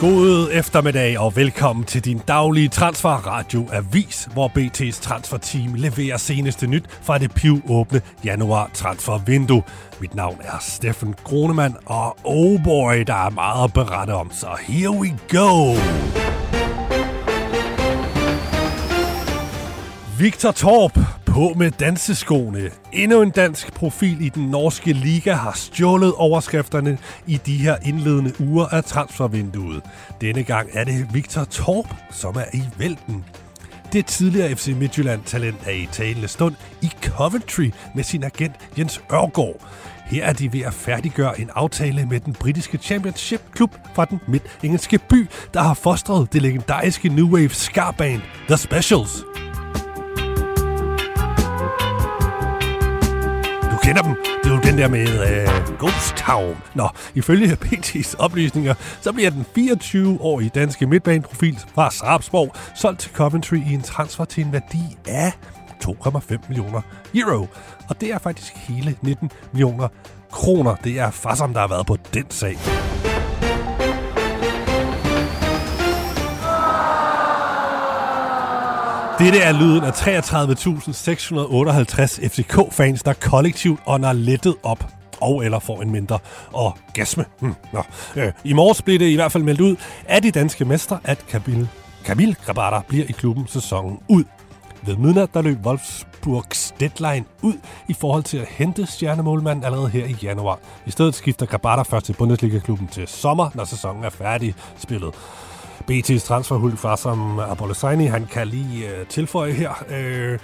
God eftermiddag og velkommen til din daglige transfer avis, hvor BT's transferteam leverer seneste nyt fra det pivåbne januar transfervindue. Mit navn er Steffen Gronemann, og oh boy, der er meget at berette om, så here we go! Victor Torp på med danseskoene. Endnu en dansk profil i den norske liga har stjålet overskrifterne i de her indledende uger af transfervinduet. Denne gang er det Victor Torp, som er i vælten. Det tidligere FC Midtjylland-talent er i talende stund i Coventry med sin agent Jens Ørgaard. Her er de ved at færdiggøre en aftale med den britiske championship-klub fra den midt-engelske by, der har fostret det legendariske New Wave ska-band The Specials. Kender dem. Det er jo den der med øh, Ghost Town. Nå, ifølge PT's oplysninger, så bliver den 24-årige danske midtbaneprofil fra Sarpsborg solgt til Coventry i en transfer til en værdi af 2,5 millioner euro. Og det er faktisk hele 19 millioner kroner. Det er Fassam, der har været på den sag. Dette er lyden af 33.658 FCK-fans, der kollektivt ånder lettet op og eller får en mindre orgasme. Hm, nå. Øh, I morges blev det i hvert fald meldt ud af de danske mestre, at Kamil, Kamil Grabada bliver i klubben sæsonen ud. Ved midnat der løb Wolfsburgs deadline ud i forhold til at hente stjernemålmanden allerede her i januar. I stedet skifter Grabada først til Bundesliga-klubben til sommer, når sæsonen er færdig spillet. BT's transferhulk fra som Abolosaini, han kan lige øh, tilføje her. Øh,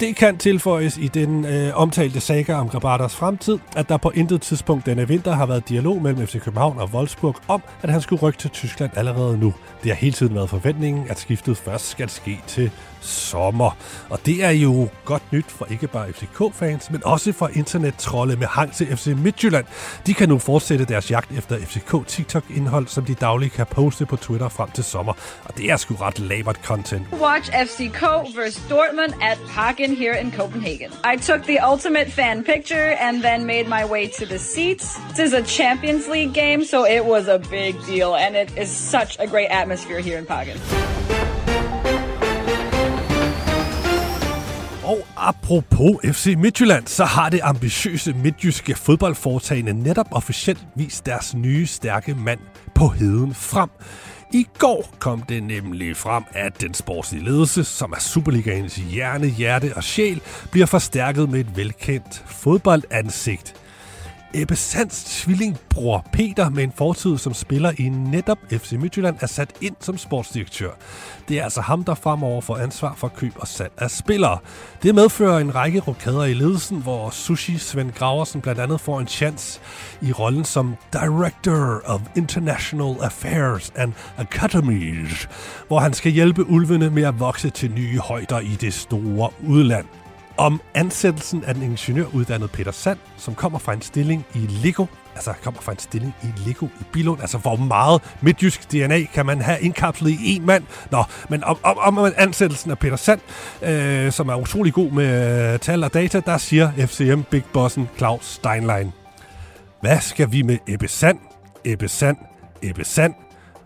det kan tilføjes i den øh, omtalte saga om Grabatas fremtid, at der på intet tidspunkt denne vinter har været dialog mellem FC København og Wolfsburg om, at han skulle rykke til Tyskland allerede nu. Det har hele tiden været forventningen, at skiftet først skal ske til sommer. Og det er jo godt nyt for ikke bare FCK-fans, men også for internettrolde med hang til FC Midtjylland. De kan nu fortsætte deres jagt efter FCK TikTok-indhold, som de dagligt kan poste på Twitter frem til sommer. Og det er sgu ret labert content. Watch FCK vs Dortmund at Parken here in Copenhagen. I took the ultimate fan picture and then made my way to the seats. This is a Champions League game, so it was a big deal, and it is such a great atmosphere here in Parken. Og apropos FC Midtjylland, så har det ambitiøse midtjyske fodboldforetagende netop officielt vist deres nye stærke mand på heden frem. I går kom det nemlig frem, at den sportslige ledelse, som er Superligaens hjerne, hjerte og sjæl, bliver forstærket med et velkendt fodboldansigt – Ebbe Sands tvillingbror Peter med en fortid som spiller i netop FC Midtjylland er sat ind som sportsdirektør. Det er altså ham, der fremover får ansvar for køb og salg af spillere. Det medfører en række rokader i ledelsen, hvor Sushi Svend Graversen blandt andet får en chance i rollen som Director of International Affairs and Academies, hvor han skal hjælpe ulvene med at vokse til nye højder i det store udland om ansættelsen af den ingeniøruddannede Peter Sand, som kommer fra en stilling i Lego, altså kommer fra en stilling i Lego i Bilund. Altså, hvor meget midtjysk DNA kan man have indkapslet i en mand? Nå, men om, om, om ansættelsen af Peter Sand, øh, som er utrolig god med øh, tal og data, der siger FCM Big Bossen Claus Steinlein. Hvad skal vi med Ebbe Sand? Ebbe Sand? Ebbe Sand?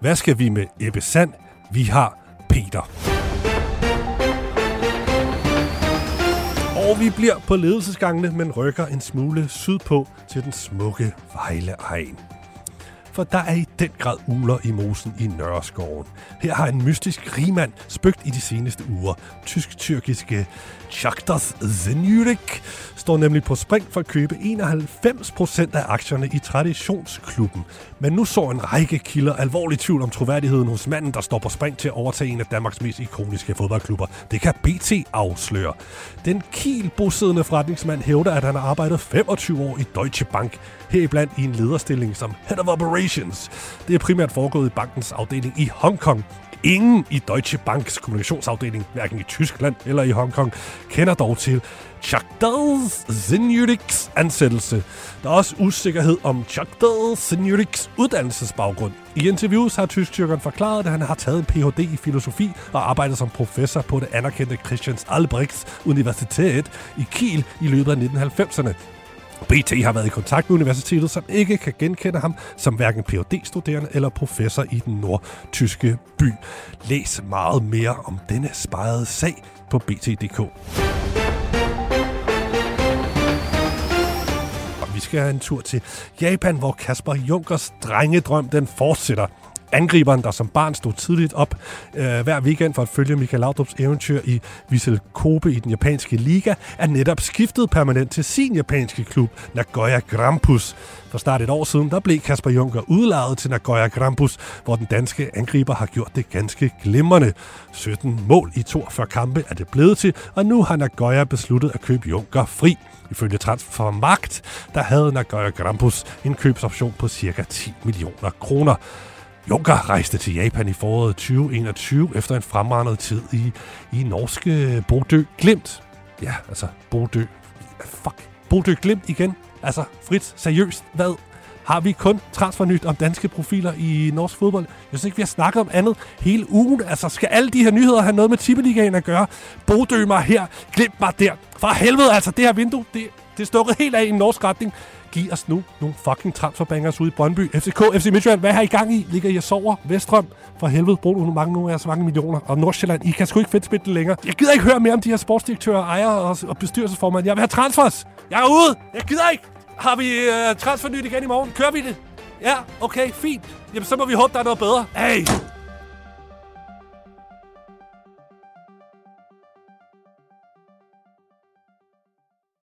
Hvad skal vi med Ebbe Sand? Vi har Peter. Og vi bliver på ledelsesgangene, men rykker en smule sydpå til den smukke Vejleegn for der er i den grad uler i mosen i Nørreskoven. Her har en mystisk rigmand spøgt i de seneste uger. Tysk-tyrkiske Shakhtar Zenurik står nemlig på spring for at købe 91% af aktierne i traditionsklubben. Men nu så en række kilder alvorlig tvivl om troværdigheden hos manden, der står på spring til at overtage en af Danmarks mest ikoniske fodboldklubber. Det kan BT afsløre. Den kielbosiddende forretningsmand hævder, at han har arbejdet 25 år i Deutsche Bank, heriblandt i en lederstilling som Head of Operations. Det er primært foregået i bankens afdeling i Hongkong. Ingen i Deutsche Banks kommunikationsafdeling, hverken i Tyskland eller i Hongkong, kender dog til Chagdal Zinjuriks ansættelse. Der er også usikkerhed om Chagdal Zinjuriks uddannelsesbaggrund. I interviews har tysk forklaret, at han har taget en Ph.D. i filosofi og arbejdet som professor på det anerkendte Christians Albrechts Universitet i Kiel i løbet af 1990'erne. BT har været i kontakt med universitetet, som ikke kan genkende ham som hverken phd studerende eller professor i den nordtyske by. Læs meget mere om denne spejede sag på bt.dk. Og vi skal have en tur til Japan, hvor Kasper Junkers drengedrøm den fortsætter. Angriberen, der som barn stod tidligt op øh, hver weekend for at følge Michael Laudrup's eventyr i Vissel Kobe i den japanske liga, er netop skiftet permanent til sin japanske klub, Nagoya Grampus. For snart et år siden, der blev Kasper Juncker udlejet til Nagoya Grampus, hvor den danske angriber har gjort det ganske glimrende. 17 mål i 42 kampe er det blevet til, og nu har Nagoya besluttet at købe Juncker fri. Ifølge Transfermarkt, der havde Nagoya Grampus en købsoption på ca. 10 millioner kroner. Junker rejste til Japan i foråret 2021 efter en fremragende tid i, i norske Bodø Glimt. Ja, altså Bodø. Fuck. Bodø Glimt igen. Altså, frit, seriøst, hvad? Har vi kun transfernyt om danske profiler i norsk fodbold? Jeg synes ikke, vi har snakket om andet hele ugen. Altså, skal alle de her nyheder have noget med Tippeligaen at gøre? Bodø mig her, glem mig der. For helvede, altså, det her vindue, det, det er stukket helt af i en norsk retning. Giv os nu nogle fucking transferbangers ude i Brøndby. FCK, FC Midtjylland, hvad har I gang i? Ligger I og sover? Vestrøm, for helvede, brug nu mange nu af jeres mange millioner. Og Nordsjælland, I kan sgu ikke fedt spille det længere. Jeg gider ikke høre mere om de her sportsdirektører, ejere og, og bestyrelsesformand. Jeg vil have transfers. Jeg er ude. Jeg gider ikke. Har vi øh, transfernyt igen i morgen? Kører vi det? Ja, okay, fint. Jamen, så må vi håbe, der er noget bedre. Hey!